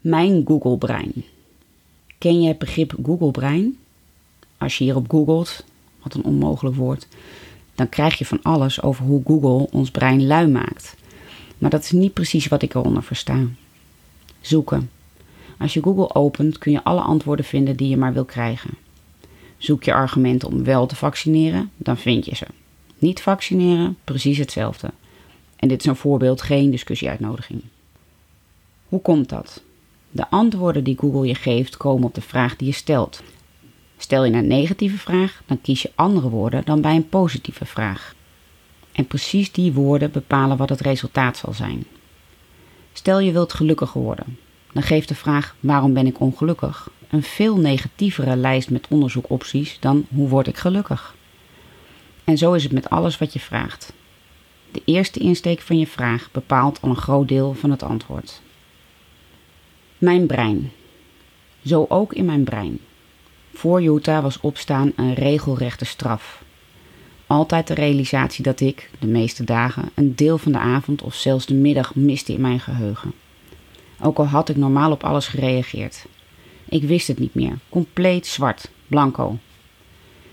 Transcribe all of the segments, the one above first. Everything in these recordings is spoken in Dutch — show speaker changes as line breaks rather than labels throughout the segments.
Mijn Google-brein. Ken je het begrip Google-brein? Als je hierop googelt, wat een onmogelijk woord, dan krijg je van alles over hoe Google ons brein lui maakt. Maar dat is niet precies wat ik eronder versta. Zoeken. Als je Google opent, kun je alle antwoorden vinden die je maar wil krijgen. Zoek je argumenten om wel te vaccineren, dan vind je ze. Niet vaccineren, precies hetzelfde. En dit is een voorbeeld, geen discussieuitnodiging. Hoe komt dat? De antwoorden die Google je geeft komen op de vraag die je stelt. Stel je een negatieve vraag, dan kies je andere woorden dan bij een positieve vraag. En precies die woorden bepalen wat het resultaat zal zijn. Stel je wilt gelukkiger worden, dan geeft de vraag waarom ben ik ongelukkig een veel negatievere lijst met onderzoekopties dan hoe word ik gelukkig. En zo is het met alles wat je vraagt. De eerste insteek van je vraag bepaalt al een groot deel van het antwoord. Mijn brein. Zo ook in mijn brein. Voor Utah was opstaan een regelrechte straf. Altijd de realisatie dat ik, de meeste dagen, een deel van de avond of zelfs de middag miste in mijn geheugen. Ook al had ik normaal op alles gereageerd. Ik wist het niet meer. Compleet zwart, blanco.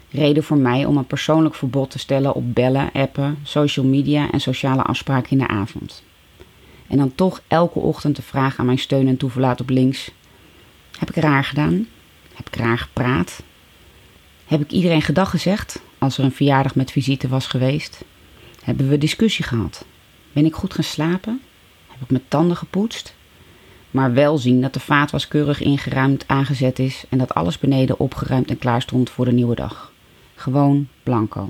Reden voor mij om een persoonlijk verbod te stellen op bellen, appen, social media en sociale afspraken in de avond. En dan toch elke ochtend de vraag aan mijn steun en toeverlaat op links: Heb ik raar gedaan? Heb ik raar gepraat? Heb ik iedereen gedag gezegd als er een verjaardag met visite was geweest? Hebben we discussie gehad? Ben ik goed gaan slapen? Heb ik mijn tanden gepoetst? Maar wel zien dat de vaat was keurig ingeruimd aangezet is en dat alles beneden opgeruimd en klaar stond voor de nieuwe dag. Gewoon blanco.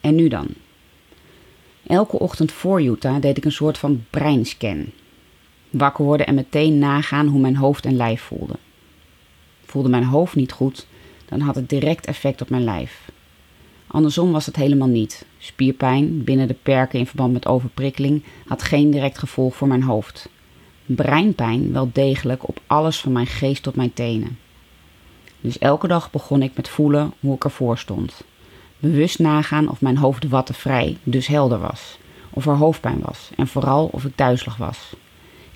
En nu dan? Elke ochtend voor Utah deed ik een soort van breinscan. Wakker worden en meteen nagaan hoe mijn hoofd en lijf voelden. Voelde mijn hoofd niet goed, dan had het direct effect op mijn lijf. Andersom was het helemaal niet. Spierpijn, binnen de perken in verband met overprikkeling, had geen direct gevolg voor mijn hoofd. Breinpijn wel degelijk op alles van mijn geest tot mijn tenen. Dus elke dag begon ik met voelen hoe ik ervoor stond. Bewust nagaan of mijn hoofd wattenvrij, dus helder was. Of er hoofdpijn was en vooral of ik duizelig was.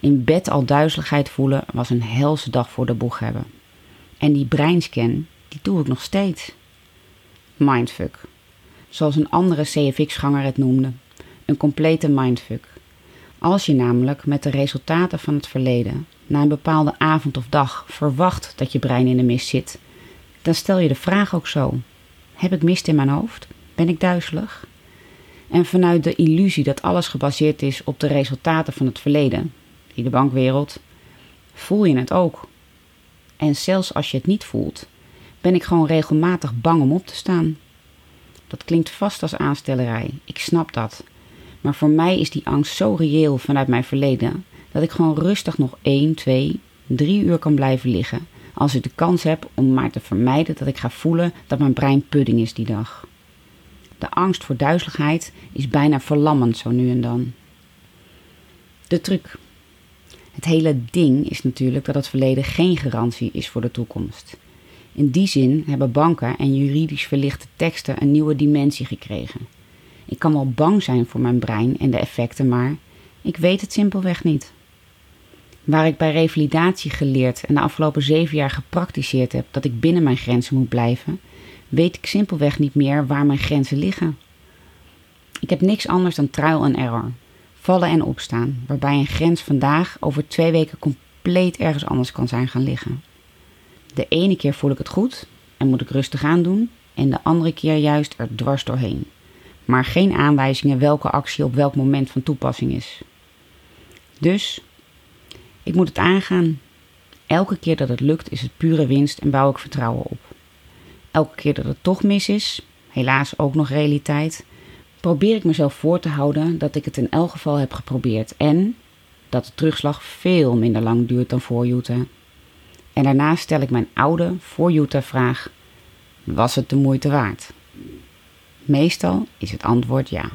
In bed al duizeligheid voelen was een helse dag voor de boeg hebben. En die breinscan, die doe ik nog steeds. Mindfuck. Zoals een andere CFX-ganger het noemde. Een complete mindfuck. Als je namelijk met de resultaten van het verleden na een bepaalde avond of dag verwacht dat je brein in de mist zit, dan stel je de vraag ook zo: heb ik mist in mijn hoofd? Ben ik duizelig? En vanuit de illusie dat alles gebaseerd is op de resultaten van het verleden, die de bankwereld, voel je het ook. En zelfs als je het niet voelt, ben ik gewoon regelmatig bang om op te staan. Dat klinkt vast als aanstellerij, ik snap dat. Maar voor mij is die angst zo reëel vanuit mijn verleden dat ik gewoon rustig nog 1, 2, 3 uur kan blijven liggen als ik de kans heb om maar te vermijden dat ik ga voelen dat mijn brein pudding is die dag. De angst voor duizeligheid is bijna verlammend zo nu en dan. De truc. Het hele ding is natuurlijk dat het verleden geen garantie is voor de toekomst. In die zin hebben banken en juridisch verlichte teksten een nieuwe dimensie gekregen. Ik kan wel bang zijn voor mijn brein en de effecten, maar ik weet het simpelweg niet. Waar ik bij revalidatie geleerd en de afgelopen zeven jaar gepraktiseerd heb dat ik binnen mijn grenzen moet blijven, weet ik simpelweg niet meer waar mijn grenzen liggen. Ik heb niks anders dan trial and error, vallen en opstaan, waarbij een grens vandaag over twee weken compleet ergens anders kan zijn gaan liggen. De ene keer voel ik het goed en moet ik rustig aan doen, en de andere keer juist er dwars doorheen. Maar geen aanwijzingen welke actie op welk moment van toepassing is. Dus ik moet het aangaan. Elke keer dat het lukt is het pure winst en bouw ik vertrouwen op. Elke keer dat het toch mis is, helaas ook nog realiteit, probeer ik mezelf voor te houden dat ik het in elk geval heb geprobeerd en dat de terugslag veel minder lang duurt dan voor Utah. En daarna stel ik mijn oude voor Utah vraag: was het de moeite waard? Meestal is het antwoord ja.